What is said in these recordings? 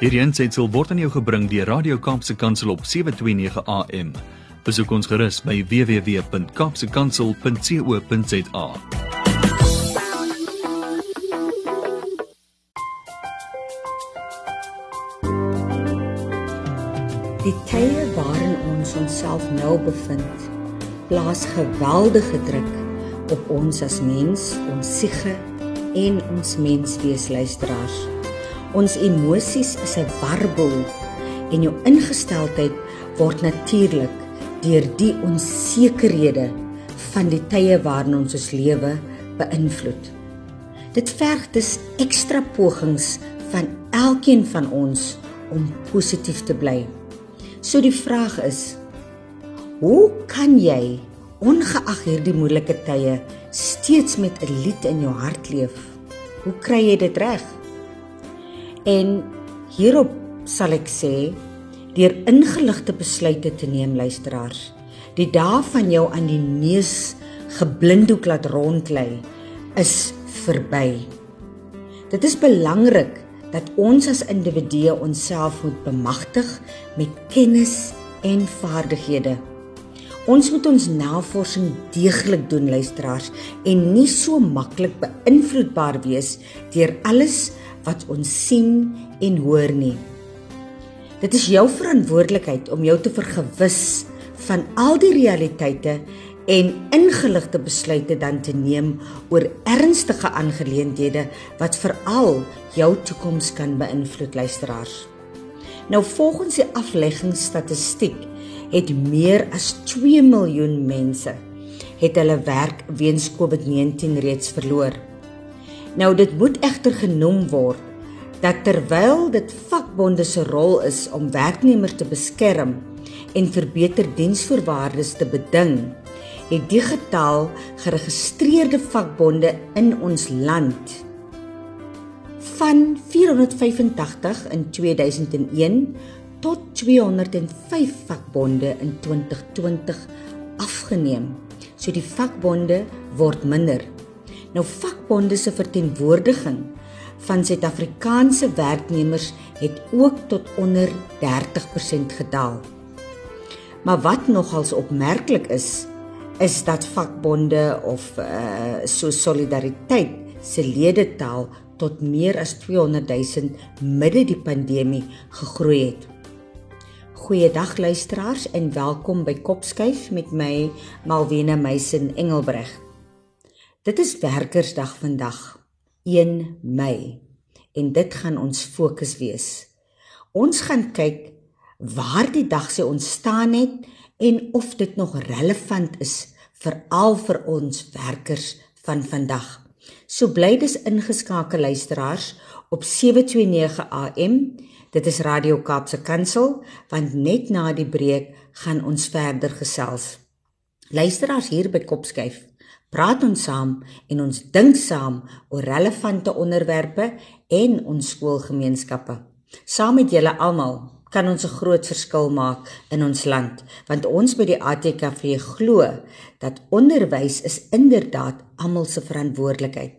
Hierdie aanseit word aan jou gebring deur Radio Kaapse Kansel op 7:29 AM. Besoek ons gerus by www.kapsekansel.co.za. Die tye waarin ons onsself nou bevind, plaas geweldige druk op ons as mens, ons siege en ons menswees luisteraars. Ons emosies is 'n warboel en jou ingesteldheid word natuurlik deur die onsekerhede van die tye waarin ons ons lewe beïnvloed. Dit verg dus ekstra pogings van elkeen van ons om positief te bly. So die vraag is: Hoe kan jy ongeag hierdie moeilike tye steeds met 'n lied in jou hart leef. Hoe kry jy dit reg? En hierop sal ek sê deur ingeligte besluite te neem luisteraars. Die dae van jou aan die neus geblinddoek laat rondlei is verby. Dit is belangrik dat ons as individue onsself moet bemagtig met kennis en vaardighede Ons moet ons navorsing deeglik doen luisteraars en nie so maklik beïnvloedbaar wees deur alles wat ons sien en hoor nie. Dit is jou verantwoordelikheid om jou te vergewis van al die realiteite en ingeligte besluite dan te neem oor ernstige aangeleenthede wat veral jou toekoms kan beïnvloed luisteraars. Nou volgens die afleggingsstatistiek het meer as 2 miljoen mense het hulle werk weens COVID-19 reeds verloor. Nou dit moet egter genoem word dat terwyl dit vakbonde se rol is om werknemers te beskerm en verbeter diensvoorwaardes te beding, het die getal geregistreerde vakbonde in ons land van 485 in 2001 tot 205 vakbonde in 2020 afgeneem. So die vakbonde word minder. Nou vakbonde se verteenwoordiging van Suid-Afrikaanse werknemers het ook tot onder 30% gedaal. Maar wat nogals opmerklik is, is dat vakbonde of uh, so solidariteit se ledetaal tot meer as 200 000 midde die pandemie gegroei het. Goeiedag luisteraars en welkom by Kopskuif met my Malwena Meisen Engelbreg. Dit is Werkersdag vandag, 1 Mei, en dit gaan ons fokus wees. Ons gaan kyk waar die dag se ontstaan het en of dit nog relevant is veral vir ons werkers van vandag. So bly dis ingeskakel luisteraars op 729 AM Dit is Radio Kaapse Kansel want net na die breek gaan ons verder gesels. Luisteraars hier by Kopskyf, praat ons saam en ons dink saam oor relevante onderwerpe en ons skoolgemeenskappe. Saam met julle almal kan ons 'n groot verskil maak in ons land want ons by die ATKV glo dat onderwys is inderdaad almal se verantwoordelikheid.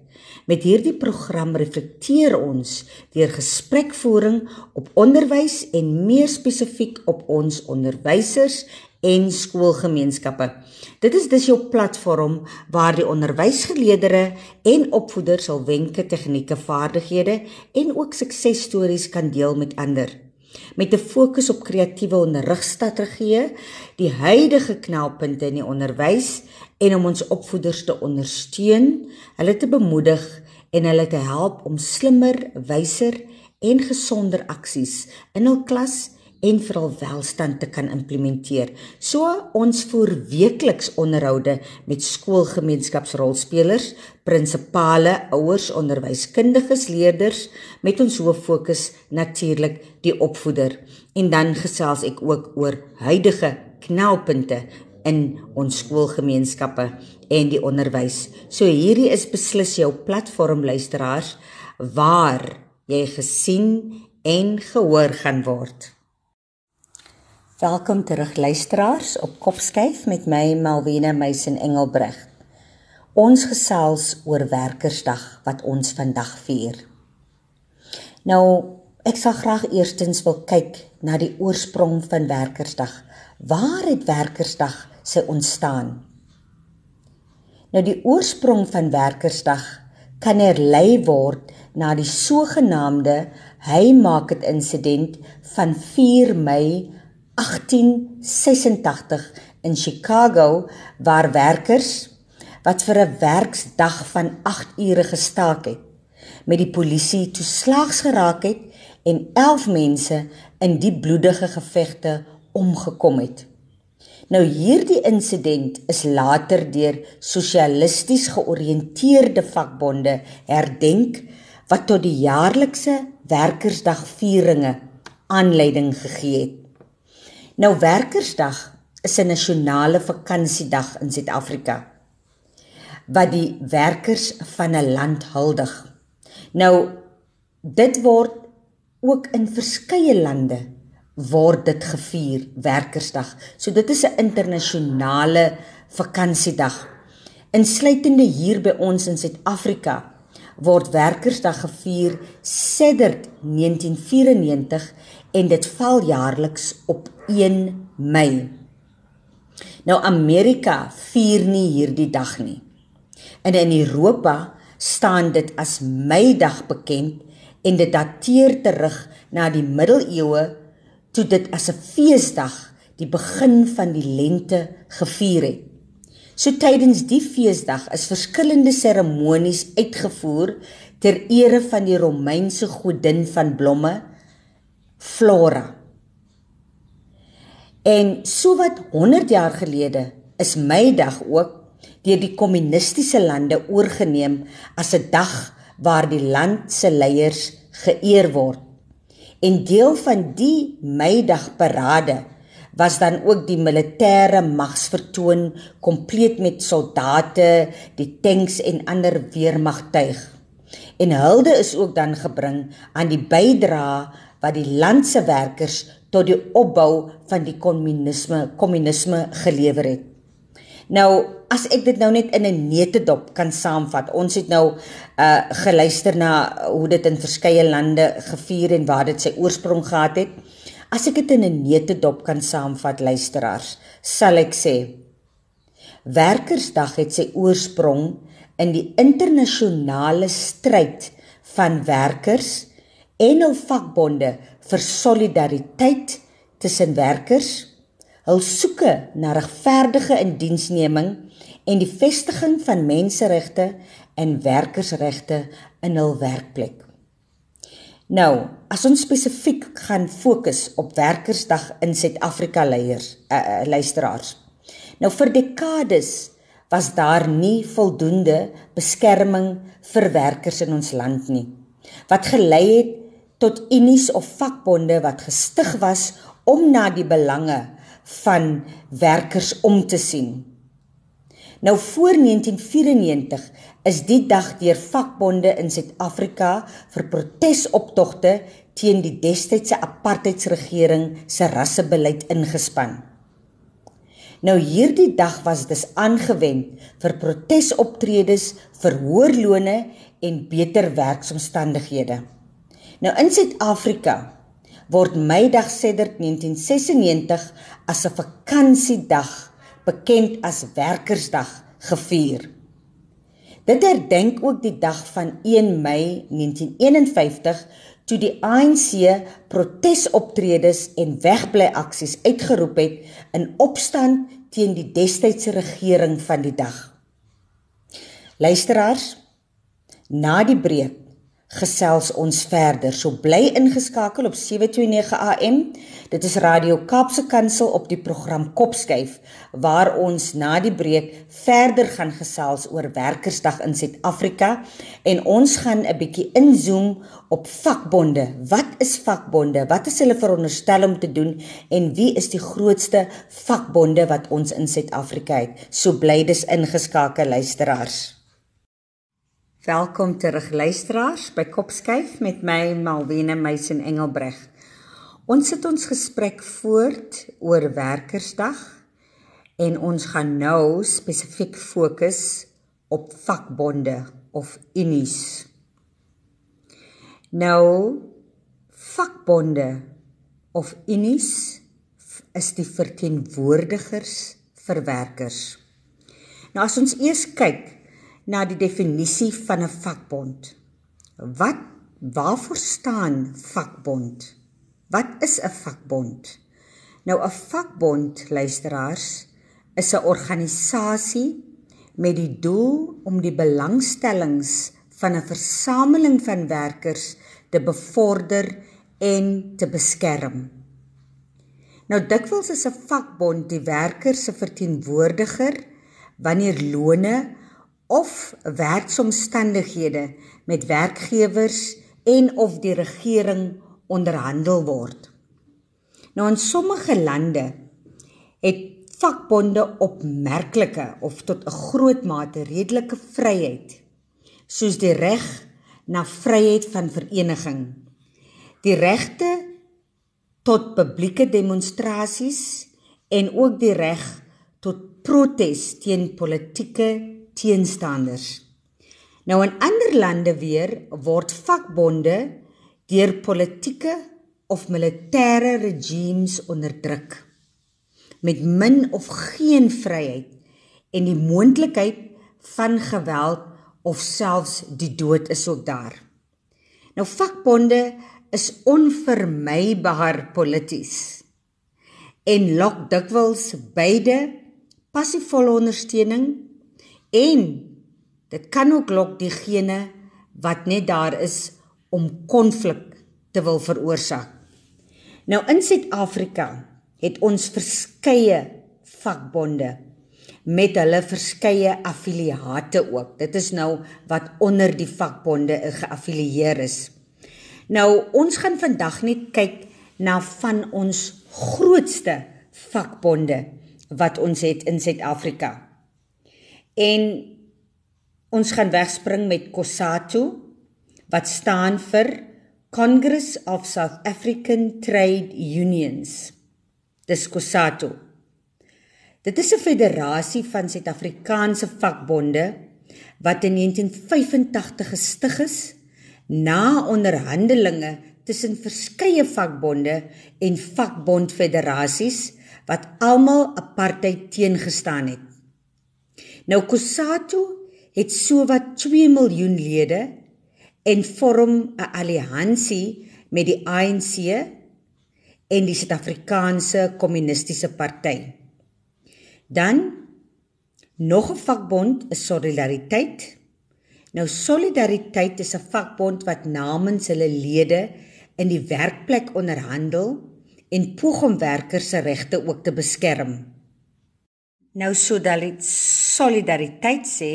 Met hierdie program reflekteer ons deur gesprekvoering op onderwys en meer spesifiek op ons onderwysers en skoolgemeenskappe. Dit is dus jou platform waar die onderwysgeleerders en opvoeders sal wenke, tegnieke, vaardighede en ook suksesstories kan deel met ander met 'n fokus op kreatiewe onderrigstrategieë, die huidige knelpunte in die onderwys en om ons opvoeders te ondersteun, hulle te bemoedig en hulle te help om slimmer, wyser en gesonder aksies in hul klas en veral welstand te kan implementeer. So ons voer weekliks onderhoude met skoolgemeenskapsrolspelers, prinsipale, ouers, onderwyskundiges, leerders met ons hoof fokus natuurlik die opvoeder. En dan gesels ek ook oor huidige knelpunte in ons skoolgemeenskappe en die onderwys. So hierdie is beslis jou platform luisteraars waar jy gesien en gehoor gaan word. Welkom terug luisteraars op Kopskyf met my Malwena Meisen Engelbreg. Ons gesels oor Werkersdag wat ons vandag vier. Nou Ek sal graag eerstens wil kyk na die oorsprong van Werkersdag. Waar het Werkersdag sy ontstaan? Nou die oorsprong van Werkersdag kan herlei word na die sogenaamde Haymarket insident van 4 Mei 1886 in Chicago waar werkers wat vir 'n werksdag van 8 ure gestaak het met die polisie toeslags geraak het en 11 mense in die bloedige gevegte omgekom het. Nou hierdie insident is later deur sosialisties georiënteerde vakbonde herdenk wat tot die jaarlikse werkersdagvieringe aanleiding gegee het. Nou werkersdag is 'n nasionale vakansiedag in Suid-Afrika wat die werkers van 'n land huldig. Nou dit word ook in verskeie lande word dit gevier werkersdag. So dit is 'n internasionale vakansiedag. Insluitende hier by ons in Suid-Afrika word werkersdag gevier sedert 1994 en dit val jaarliks op 1 Mei. Nou Amerika vier nie hierdie dag nie. En in Europa staan dit as Meidag bekend en dit dateer terug na die middeleeue toe dit as 'n feesdag die begin van die lente gevier het. So tydens die feesdag is verskillende seremonies uitgevoer ter ere van die Romeinse godin van blomme Flora. En sowat 100 jaar gelede is Meidag ook deur die kommunistiese lande oorgeneem as 'n dag waar die land se leiers geëer word. En deel van die Meidag parade was dan ook die militêre magsvertoon kompleet met soldate, die tanks en ander weermagtuig. En hulde is ook dan gebring aan die bydrae wat die land se werkers tot die opbou van die kommunisme kommunisme gelewer het. Nou as ek dit nou net in 'n neutedop kan saamvat. Ons het nou uh geluister na hoe dit in verskeie lande gevier en waar dit sy oorsprong gehad het. As ek dit in 'n neutedop kan saamvat, luisteraars, sal ek sê Werkersdag het sy oorsprong in die internasionale stryd van werkers en hul vakbonde vir solidariteit tussen werkers hul soeke na regverdige indiensneming en die vestiging van menseregte en werkersregte in hul werkplek. Nou, as ons spesifiek gaan fokus op Werkersdag in Suid-Afrika leiers, uh, luisteraars. Nou vir dekades was daar nie voldoende beskerming vir werkers in ons land nie. Wat gelei het tot unies of vakbonde wat gestig was om na die belange van werkers om te sien. Nou voor 1994 is die dag deur vakbonde in Suid-Afrika vir protesoptogte teen die destydse apartheidsregering se rassebeleid ingespan. Nou hierdie dag was dus aangewend vir protesoptredes vir hoër lone en beter werksomstandighede. Nou in Suid-Afrika word Meidag sedert 1996 as 'n vakansiedag bekend as Werkersdag gevier. Dit herdenk ook die dag van 1 Mei 1951 toe die ANC protesoptredes en wegbly-aksies uitgeroep het in opstand teen die destydse regering van die dag. Luisteraars, na die breek gesels ons verder. So bly ingeskakel op 729 AM. Dit is Radio Kaapse Kansel op die program Kopskyf waar ons na die breek verder gaan gesels oor Werkersdag in Suid-Afrika en ons gaan 'n bietjie inzoom op vakbonde. Wat is vakbonde? Wat is hulle veronderstel om te doen en wie is die grootste vakbonde wat ons in Suid-Afrika het? So bly dis ingeskakel luisteraars. Welkom terug luisteraars by Kopskyf met my Malwena Meisen Engelbreg. Ons sit ons gesprek voort oor Werkersdag en ons gaan nou spesifiek fokus op vakbonde of unies. Nou Vakbonde of unies is die verteenwoordigers vir werkers. Nou as ons eers kyk na die definisie van 'n vakbond. Wat waarvoor staan vakbond? Wat is 'n vakbond? Nou 'n vakbond, luisteraars, is 'n organisasie met die doel om die belangstellings van 'n versameling van werkers te bevorder en te beskerm. Nou dikwels is 'n vakbond die werker se verteenwoordiger wanneer lone of werksomstandighede met werkgewers en of die regering onderhandel word. Nou in sommige lande het vakbonde opmerklike of tot 'n groot mate redelike vryheid soos die reg na vryheid van vereniging, die regte tot publieke demonstrasies en ook die reg tot protes teen politieke teenstanders. Nou in ander lande weer word vakbonde deur politieke of militêre regimes onderdruk met min of geen vryheid en die moontlikheid van geweld of selfs die dood is ook daar. Nou vakbonde is onvermybaar polities en lok dikwels beide passievolle ondersteuning en dit kan ook lok diegene wat net daar is om konflik te wil veroorsaak. Nou in Suid-Afrika het ons verskeie vakbonde met hulle verskeie affiliate ook. Dit is nou wat onder die vakbonde geaffilieer is. Nou ons gaan vandag net kyk na van ons grootste vakbonde wat ons het in Suid-Afrika. En ons gaan wegspring met COSATU wat staan vir Congress of South African Trade Unions. Dis COSATU. Dit is 'n federasie van Suid-Afrikaanse vakbonde wat in 1985 gestig is na onderhandelinge tussen verskeie vakbonde en vakbondfederasies wat almal apartheid teengestaan het. Nou COSATU het sowat 2 miljoen lede en vorm 'n alliansie met die ANC en die Suid-Afrikaanse Kommunistiese Party. Dan nog 'n vakbond is Solidariteit. Nou Solidariteit is 'n vakbond wat namens hulle lede in die werkplek onderhandel en poog om werkers se regte ook te beskerm. Nou Solidariteit sê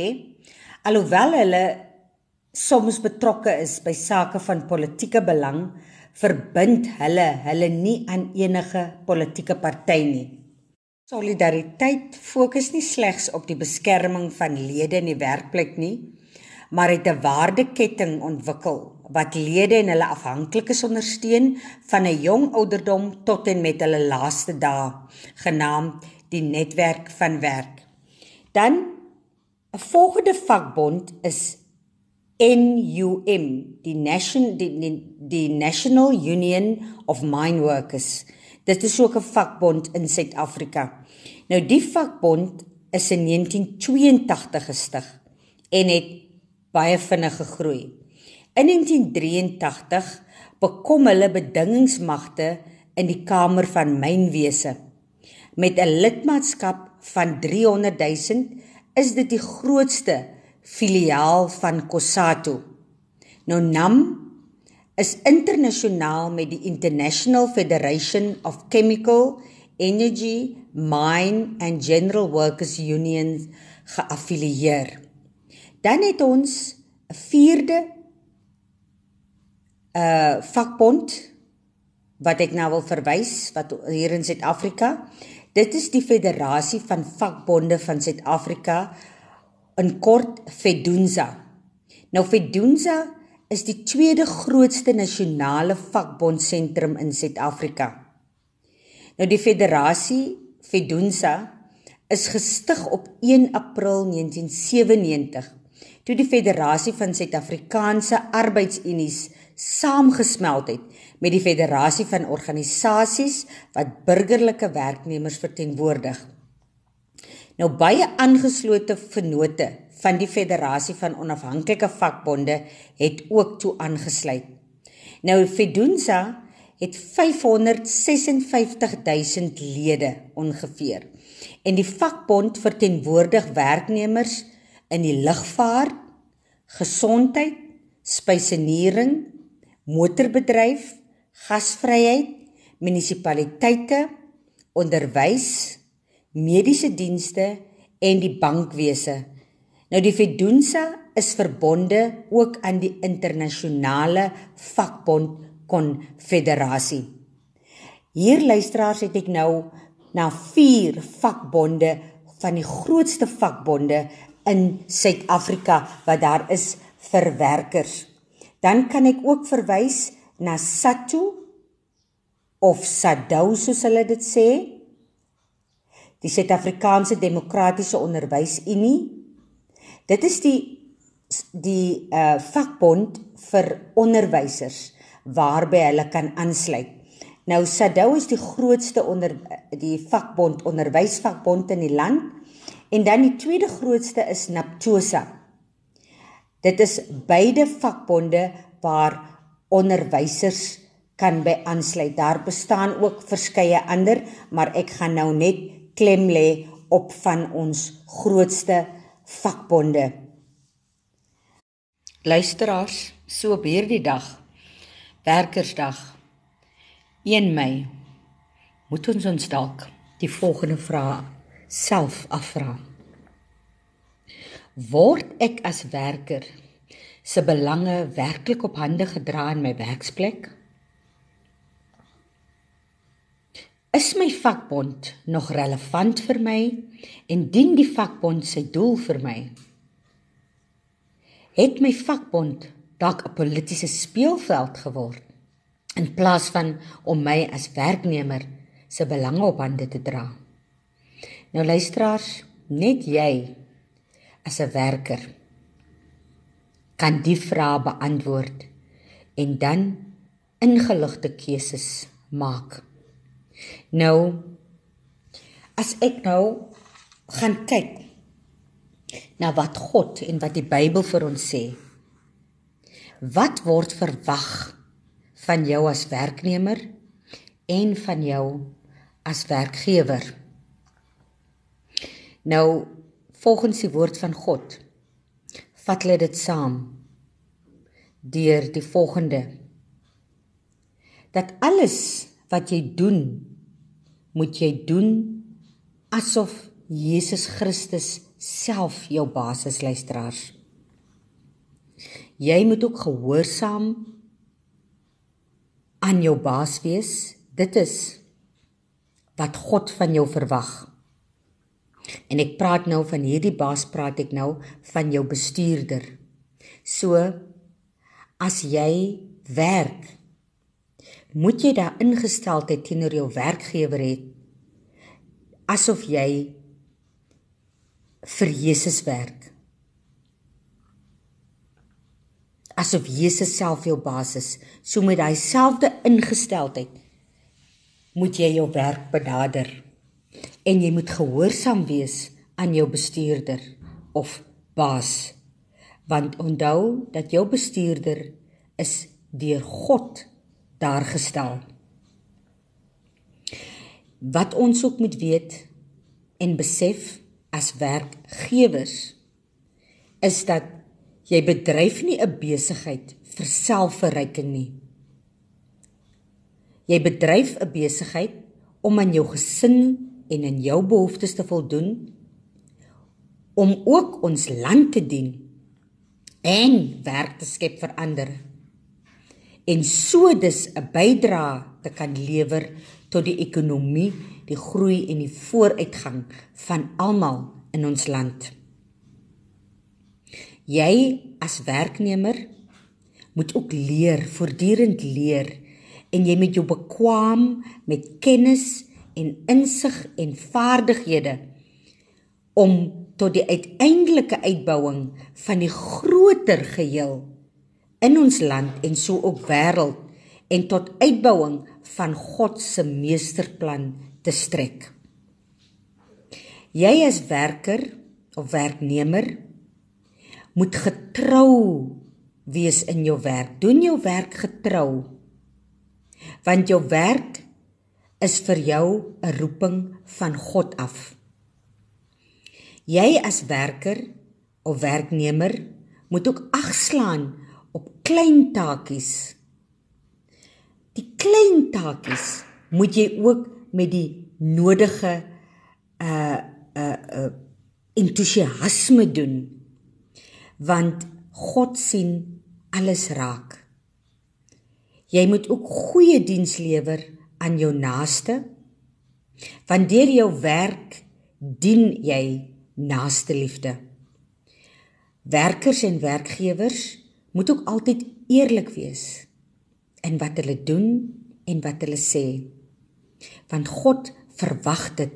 alhoewel hulle soms betrokke is by sake van politieke belang, verbind hulle hulle nie aan enige politieke party nie. Solidariteit fokus nie slegs op die beskerming van lede in die werkplek nie, maar het 'n waardeketting ontwikkel wat lede en hulle afhanklikes ondersteun van 'n jong ouderdom tot en met hulle laaste dae, genaamd die netwerk van werk. Dan 'n volgende vakbond is NUM, die National die, die, die National Union of Mine Workers. Dit is ook 'n vakbond in Suid-Afrika. Nou die vakbond is in 1982 gestig en het baie vinnig gegroei. In 1983 bekom hulle bedingingsmagte in die Kamer van Mynwese. Met 'n lidmaatskap van 300 000 is dit die grootste filiaal van COSATU. Nou NAM is internasionaal met die International Federation of Chemical, Energy, Mine and General Workers Union geaffilieer. Dan het ons 'n vierde uh vakbond wat ek nou wil verwys wat hier in Suid-Afrika. Dit is die Federasie van Vakbonde van Suid-Afrika in kort Fedunza. Nou Fedunza is die tweede grootste nasionale vakbondsentrum in Suid-Afrika. Nou die federasie Fedunza is gestig op 1 April 1997 toe die Federasie van Suid-Afrikaanse Arbeidsunies saamgesmelt het met die Federasie van Organisasies wat burgerlike werknemers verteenwoordig. Nou baie aangeslote vennote van die Federasie van Onafhanklike Vakbonde het ook toe aangesluit. Nou Fedunsa het 556000 lede ongeveer. En die vakbond verteenwoordig werknemers in die lugvaart, gesondheid, spysenering, motorbedryf, gasvryheid, munisipaliteite, onderwys, mediese dienste en die bankwese. Nou die Fedunsa is verbonde ook aan die internasionale vakbond konfederasie. Hier luisteraars het ek nou na vier vakbonde van die grootste vakbonde in Suid-Afrika wat daar is vir werkers. Dan kan ek ook verwys na SATU of SADU soos hulle dit sê. Die Suid-Afrikaanse Demokratiese Onderwysunie. Dit is die die uh vakbond vir onderwysers waarby hulle kan aansluit. Nou SADU is die grootste onder die vakbond onderwysvakbond in die land en dan die tweede grootste is NAPTOSA. Dit is beide vakbonde waar onderwysers kan by aansluit. Daar bestaan ook verskeie ander, maar ek gaan nou net klem lê op van ons grootste vakbonde. Luisteraars, so op hierdie dag, Werkersdag 1 Mei, moet ons ons dalk die volgende vraag self afvra. Word ek as werker se belange werklik op hande gedra in my werksplek? Is my vakbond nog relevant vir my en dien die vakbond sy doel vir my? Het my vakbond dalk 'n politieke speelveld geword in plaas van om my as werknemer se belange op hande te dra? Nou luisteraars, net jy as 'n werker kan die vrae beantwoord en dan ingeligte keuses maak. Nou as ek nou gaan kyk na wat God en wat die Bybel vir ons sê. Wat word verwag van jou as werknemer en van jou as werkgewer? Nou volgens die woord van God vat hulle dit saam deur die volgende dat alles wat jy doen moet jy doen asof Jesus Christus self jou basis luisteraars. Jy moet ook gehoorsaam aan jou baas wees. Dit is wat God van jou verwag. En ek praat nou van hierdie baas praat ek nou van jou bestuurder. So as jy werk moet jy daar ingesteldheid teenoor jou werkgewer hê asof jy vir Jesus werk. Asof Jesus self jou baas is, so met daai selfde ingesteldheid moet jy jou werk benader en jy moet gehoorsaam wees aan jou bestuurder of baas want onthou dat jou bestuurder is deur God daar gestel. Wat ons ook moet weet en besef as werkgewers is dat jy bedryf nie 'n besigheid vir selfverryking nie. Jy bedryf 'n besigheid om aan jou gesin en in jou behoeftes te voldoen om ook ons land te dien en werk te skep vir ander en so dus 'n bydrae te kan lewer tot die ekonomie, die groei en die vooruitgang van almal in ons land. Jy as werknemer moet ook leer, voortdurend leer en jy moet jou bekwam met kennis en insig en vaardighede om tot die uiteindelike uitbouing van die groter geheel in ons land en so ook wêreld en tot uitbouing van God se meesterplan te strek. Jy as werker of werknemer moet getrou wees in jou werk. Doen jou werk getrou. Want jou werk is vir jou 'n roeping van God af. Jy as werker of werknemer moet ook agslaan op klein taakies. Die klein taakies moet jy ook met die nodige uh uh uh entoesiasme doen want God sien alles raak. Jy moet ook goeie diens lewer aan jou naaste. Want deur jou werk dien jy naaste liefde. Werkers en werkgewers moet ook altyd eerlik wees in wat hulle doen en wat hulle sê. Want God verwag dit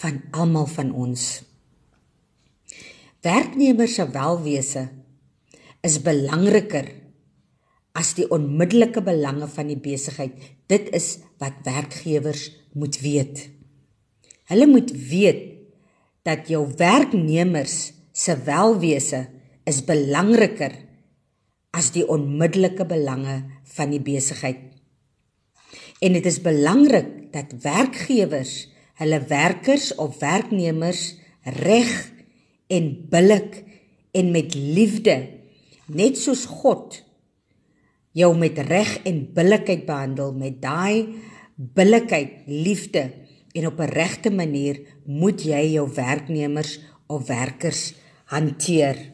van almal van ons. Werknemers se welwese is belangriker as die onmiddellike belange van die besigheid. Dit is wat werkgewers moet weet. Hulle moet weet dat jou werknemers se welwese is belangriker as die onmiddellike belange van die besigheid. En dit is belangrik dat werkgewers hulle werkers of werknemers reg en billik en met liefde net soos God jou met reg en billikheid behandel met daai billikheid liefde en op 'n regte manier moet jy jou werknemers of werkers hanteer.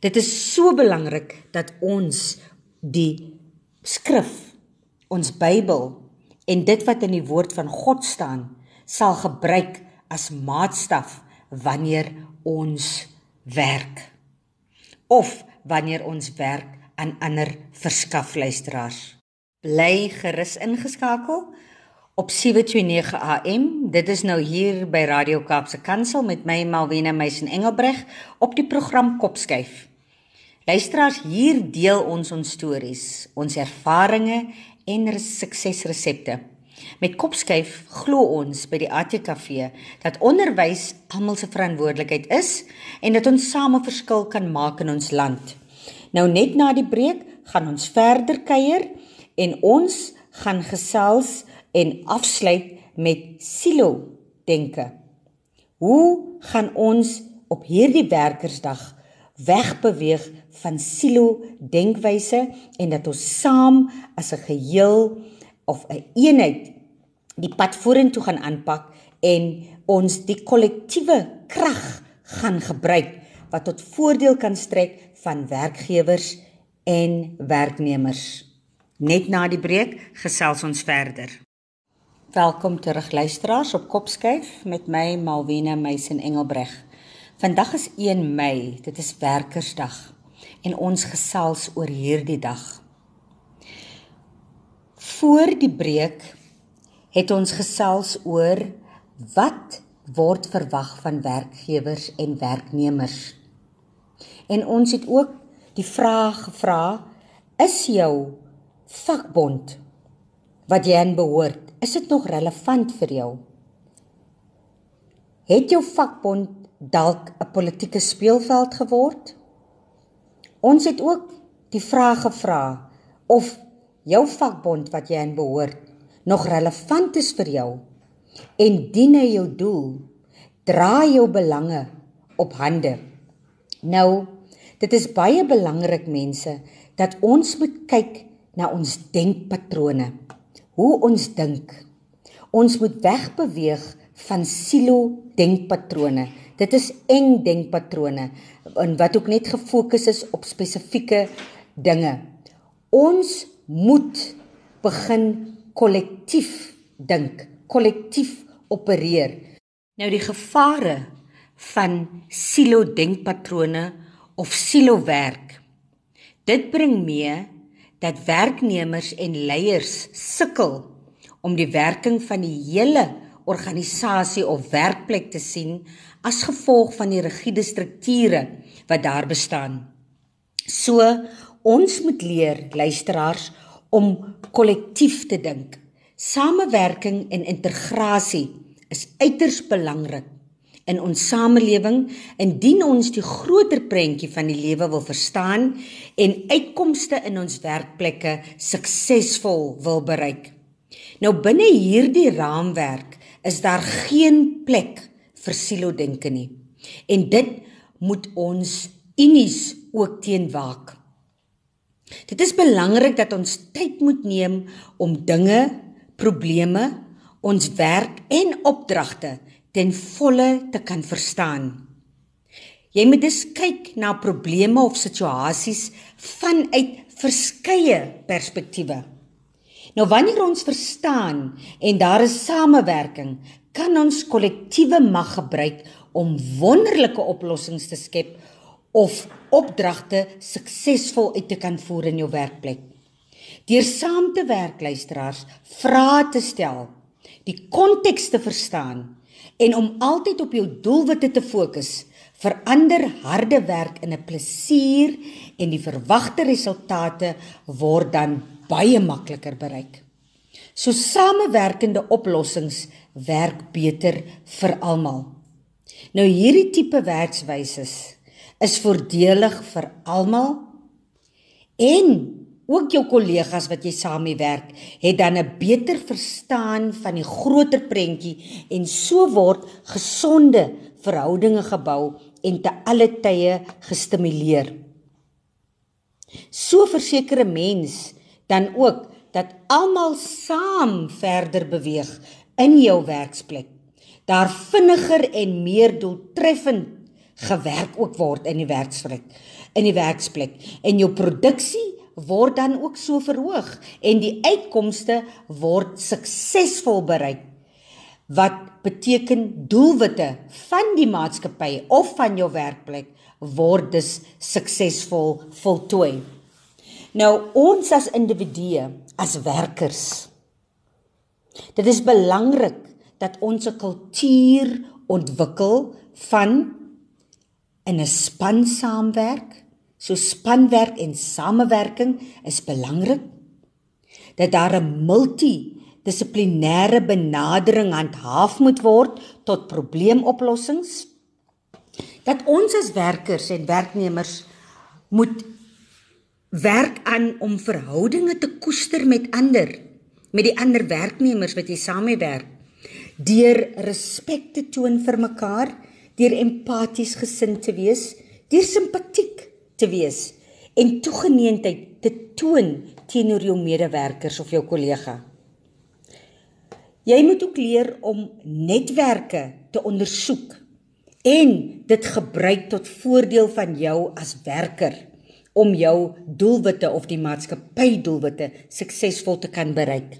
Dit is so belangrik dat ons die skrif ons Bybel en dit wat in die woord van God staan sal gebruik as maatstaf wanneer ons werk of wanneer ons werk aan ander verskaf luisteraars. Bly gerus ingeskakel op 729 AM. Dit is nou hier by Radio Kaapse Kansel met my Malwena Meisen Engelbreg op die program Kopskuif. Luisteraars, hier deel ons ons stories, ons ervarings en suksesresepte. Met Kopskuif glo ons by die ATKV dat onderwys almal se verantwoordelikheid is en dat ons same verskil kan maak in ons land. Nou net na die breek gaan ons verder kuier en ons gaan gesels en afsluit met silo denke. Hoe gaan ons op hierdie werkersdag wegbeweeg van silo denkwyse en dat ons saam as 'n geheel of 'n een eenheid die pad vorentoe gaan aanpak en ons die kollektiewe krag gaan gebruik wat tot voordeel kan strek van werkgewers en werknemers. Net na die breek gesels ons verder. Welkom terug luisteraars op Kopskyf met my Malwena Meisen Engelbreg. Vandag is 1 Mei, dit is werkersdag en ons gesels oor hierdie dag. Voor die breek het ons gesels oor wat word verwag van werkgewers en werknemers. En ons het ook die vraag gevra: Is jou vakbond wat jy aan behoort, is dit nog relevant vir jou? Het jou vakbond dalk 'n politieke speelveld geword? Ons het ook die vraag gevra of jou vakbond wat jy aan behoort nog relevant is vir jou en dien hy jou doel, dra jou belange op hande. Nou, dit is baie belangrik mense dat ons moet kyk na ons denkpatrone. Hoe ons dink. Ons moet wegbeweeg van silo denkpatrone. Dit is eng denkpatrone en wat ook net gefokus is op spesifieke dinge. Ons moet begin kollektief dink, kollektief opereer. Nou die gevare van silo denkpatrone of silo werk. Dit bring mee dat werknemers en leiers sukkel om die werking van die hele organisasie of werkplek te sien as gevolg van die rigiede strukture wat daar bestaan. So Ons moet leer luisteraars om kollektief te dink. Samewerking en integrasie is uiters belangrik in ons samelewing indien ons die groter prentjie van die lewe wil verstaan en uitkomste in ons werkplekke suksesvol wil bereik. Nou binne hierdie raamwerk is daar geen plek vir silo denke nie. En dit moet ons unies ook teenwaak. Dit is belangrik dat ons tyd moet neem om dinge, probleme, ons werk en opdragte ten volle te kan verstaan. Jy moet dus kyk na probleme of situasies vanuit verskeie perspektiewe. Nou wanneer ons verstaan en daar is samewerking, kan ons kollektiewe mag gebruik om wonderlike oplossings te skep of opdragte suksesvol uit te kan voer in jou werkplek. Deur saam te werk, luisteraars, vrae te stel, die konteks te verstaan en om altyd op jou doelwitte te fokus, verander harde werk in 'n plesier en die verwagte resultate word dan baie makliker bereik. So samewerkende oplossings werk beter vir almal. Nou hierdie tipe werkswyse is voordelig vir almal en ook jou kollegas wat jy saam mee werk, het dan 'n beter verstaan van die groter prentjie en so word gesonde verhoudinge gebou en te alle tye gestimuleer. So verseker 'n mens dan ook dat almal saam verder beweeg in jou werksplek. Daar vinniger en meer doeltreffend gewerk ook word in die werksplek. In die werksplek en jou produksie word dan ook so verhoog en die uitkomste word suksesvol bereik wat beteken doelwitte van die maatskappy of van jou werkplek word dus suksesvol voltooi. Nou ons as individue, as werkers. Dit is belangrik dat ons 'n kultuur ontwikkel van in 'n span saamwerk So spanwerk en samewerking is belangrik. Dat daar 'n multidissiplinêre benadering handhaaf moet word tot probleemoplossings. Dat ons as werkers en werknemers moet werk aan om verhoudinge te koester met ander, met die ander werknemers wat jy saamwerk, deur respek te toon vir mekaar, deur empaties gesind te wees, deur simpatiek te wees en toegeneentheid te toon teenoor jou medewerkers of jou kollega. Jy moet ook leer om netwerke te ondersoek en dit gebruik tot voordeel van jou as werker om jou doelwitte of die maatskappy doelwitte suksesvol te kan bereik.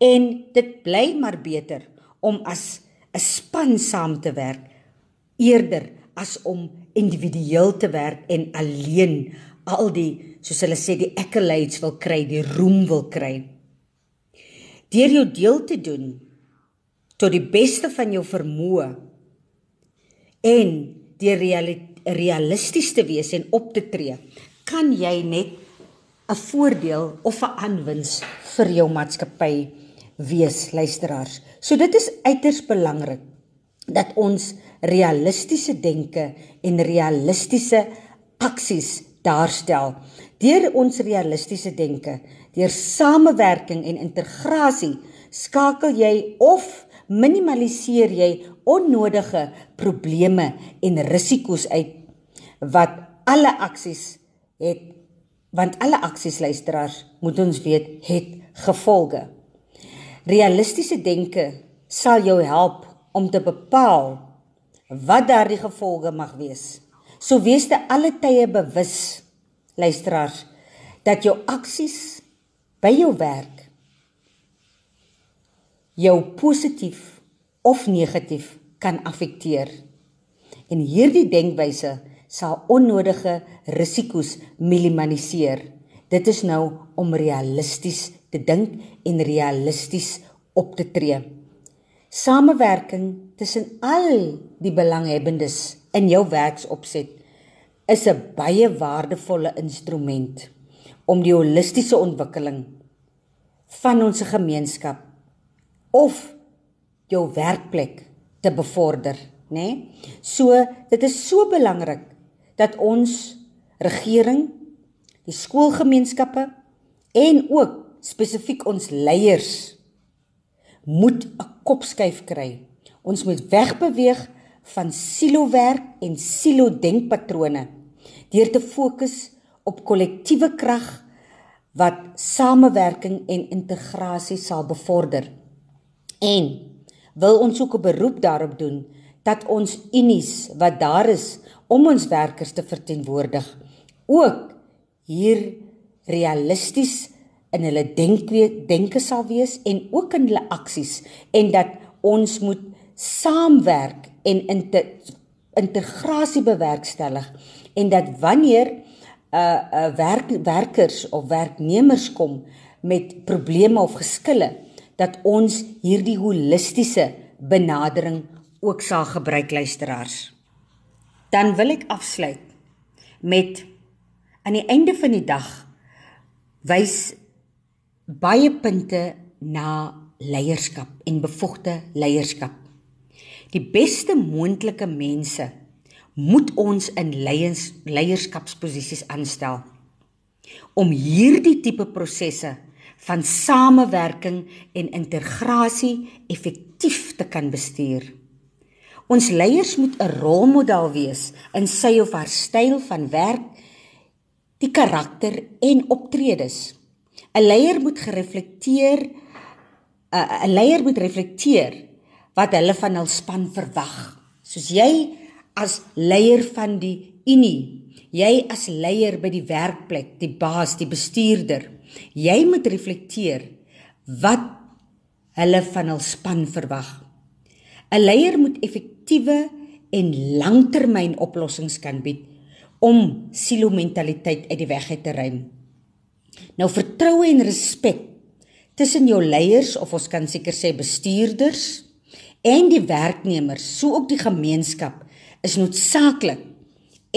En dit bly maar beter om as 'n span saam te werk eerder as om individueel te werk en alleen al die soos hulle sê die accolades wil kry, die roem wil kry. Deur jou deel te doen tot die beste van jou vermoë en deur realisties te wees en op te tree, kan jy net 'n voordeel of 'n aanwins vir jou maatskappy wees, luisteraars. So dit is uiters belangrik dat ons realistiese denke en realistiese aksies daarstel. Deur ons realistiese denke, deur samewerking en integrasie, skakel jy of minimaliseer jy onnodige probleme en risiko's uit wat alle aksies het want alle aksies luisteraars moet ons weet het gevolge. Realistiese denke sal jou help om te bepaal wat daardie gevolge mag wees. So wees te alle tye bewus, luisteraars, dat jou aksies by jou werk jou positief of negatief kan affekteer. En hierdie denkwyse sal onnodige risiko's minimaliseer. Dit is nou om realisties te dink en realisties op te tree samewerking tussen al die belanghebbendes in jou werksopset is 'n baie waardevolle instrument om die holistiese ontwikkeling van ons gemeenskap of jou werkplek te bevorder, né? Nee? So dit is so belangrik dat ons regering, die skoolgemeenskappe en ook spesifiek ons leiers moet 'n kopskuif kry. Ons moet wegbeweeg van silowerk en silo denkpatrone deur te fokus op kollektiewe krag wat samewerking en integrasie sal bevorder. En wil ons ook 'n beroep daarop doen dat ons unies wat daar is om ons werkers te verteenwoordig ook hier realisties in hulle denke denke sal wees en ook in hulle aksies en dat ons moet saamwerk en inter, integrasie bewerkstellig en dat wanneer 'n uh, uh, werk werkers of werknemers kom met probleme of geskille dat ons hierdie holistiese benadering ook sal gebruik luisteraars. Dan wil ek afsluit met aan die einde van die dag wys baie punte na leierskap en bevoegde leierskap. Die beste moontlike mense moet ons in leiers, leierskapsposisies aanstel om hierdie tipe prosesse van samewerking en integrasie effektief te kan bestuur. Ons leiers moet 'n rolmodel wees in sy of haar styl van werk, die karakter en optredes. 'n Leier moet gereflekteer 'n leier moet reflekteer wat hulle van hul span verwag. Soos jy as leier van die unie, jy as leier by die werkplek, die baas, die bestuurder, jy moet reflekteer wat hulle van hul span verwag. 'n Leier moet effektiewe en langtermynoplossings kan bied om silo mentaliteit uit die weg te ruim. Nou vertroue en respek tussen jou leiers of ons kan seker sê bestuurders en die werknemers, so ook die gemeenskap is noodsaaklik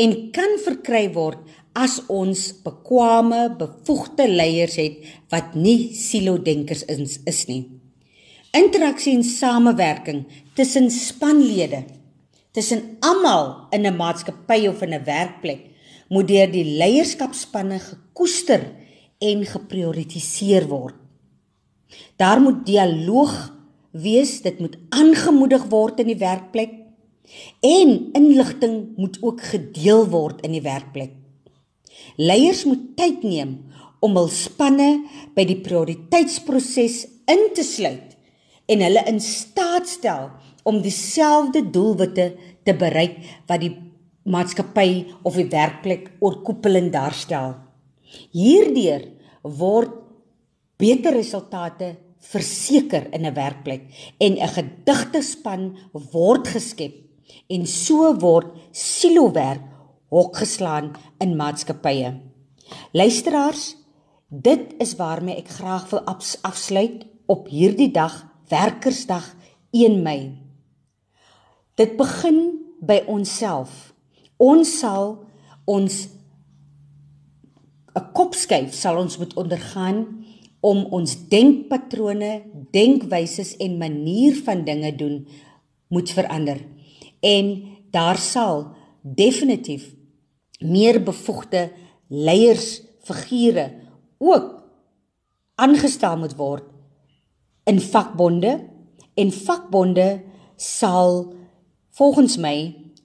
en kan verkry word as ons bekwame, bevoegde leiers het wat nie silo-denkers is, is nie. Interaksie en samewerking tussen spanlede, tussen almal in 'n maatskappy of in 'n werkplek moet deur die leierskapspanne gekoester en geprioritiseer word. Daar moet dialoog wees, dit moet aangemoedig word in die werkplek en inligting moet ook gedeel word in die werkplek. Leiers moet tyd neem om hul spanne by die prioriteitsproses in te sluit en hulle in staat stel om dieselfde doelwitte te bereik wat die maatskappy of die werkplek oorkoepelend daarstel. Hierdeur word beter resultate verseker in 'n werkplek en 'n gedigte span word geskep en so word silowerk hokgeslaan in maatskappye. Luisteraars, dit is waarmee ek graag wil afsluit op hierdie dag, Werkersdag 1 Mei. Dit begin by onsself. Ons sal ons 'n kopskuif sal ons moet ondergaan om ons denkpatrone, denkwyses en manier van dinge doen moet verander. En daar sal definitief meer bevoegde leiersfigure ook aangestel moet word in vakbonde en vakbonde sal volgens my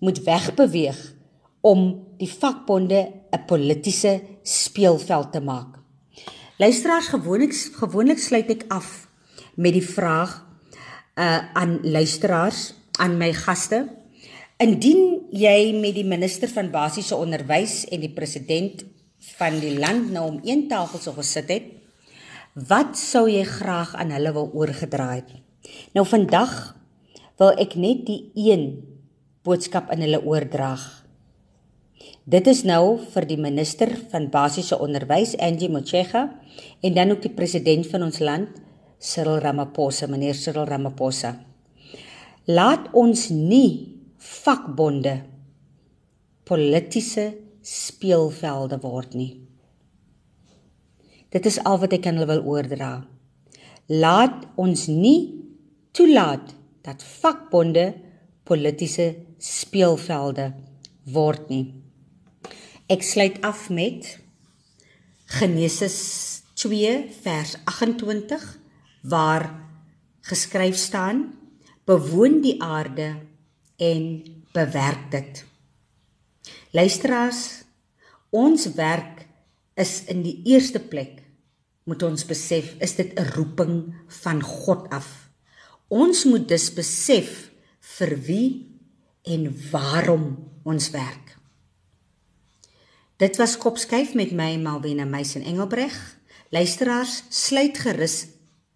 moet wegbeweeg om die vakbonde 'n politieke speelveld te maak. Luisteraars gewoonlik gewoonlik sluit ek af met die vraag uh aan luisteraars, aan my gaste. Indien jy met die minister van basiese onderwys en die president van die land nou om een tafel sou gesit het, wat sou jy graag aan hulle wil oorgedra het? Nou vandag wil ek net die een boodskap aan hulle oordraag. Dit is nou vir die minister van basiese onderwys Angie Motshega en dan ook die president van ons land Cyril Ramaphosa, meneer Cyril Ramaphosa. Laat ons nie vakbonde politieke speelvelde word nie. Dit is al wat ek aan hulle wil oordra. Laat ons nie toelaat dat vakbonde politieke speelvelde word nie. Ek sluit af met Genesis 2 vers 28 waar geskryf staan: Bewoon die aarde en bewerk dit. Luisteraars, ons werk is in die eerste plek moet ons besef is dit 'n roeping van God af. Ons moet dus besef vir wie en waarom ons werk. Dit was Kopskyf met my Malwena Meisen Engelbreg. Luisteraars, sluit gerus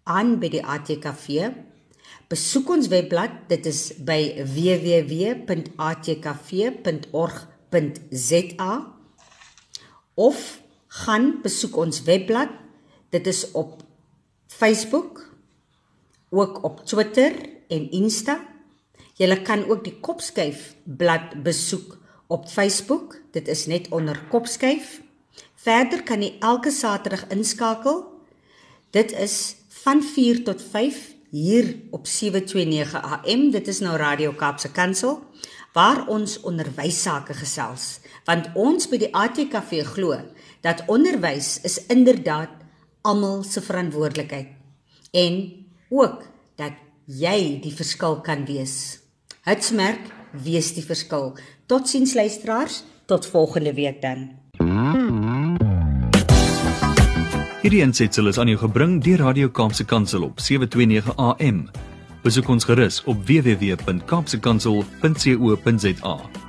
aan by die ATKV. Besoek ons webblad, dit is by www.atkv.org.za of gaan besoek ons webblad. Dit is op Facebook, ook op Twitter en Insta. Jy kan ook die Kopskyf blad besoek op Facebook. Dit is net onder Kopskyf. Verder kan jy elke Saterdag inskakel. Dit is van 4 tot 5 hier op 729 AM. Dit is nou Radio Kaapse Kansel waar ons onderwys sake gesels. Want ons by die ATKV glo dat onderwys is inderdaad almal se verantwoordelikheid en ook dat jy die verskil kan wees. Hitsmerk wees die verskil. Totsiens luisteraars, tot volgende week dan. Hierdie ensitsel is aan jou gebring deur Radio Kaapse Kansel op 729 AM. Besoek ons gerus op www.kaapsekansel.co.za.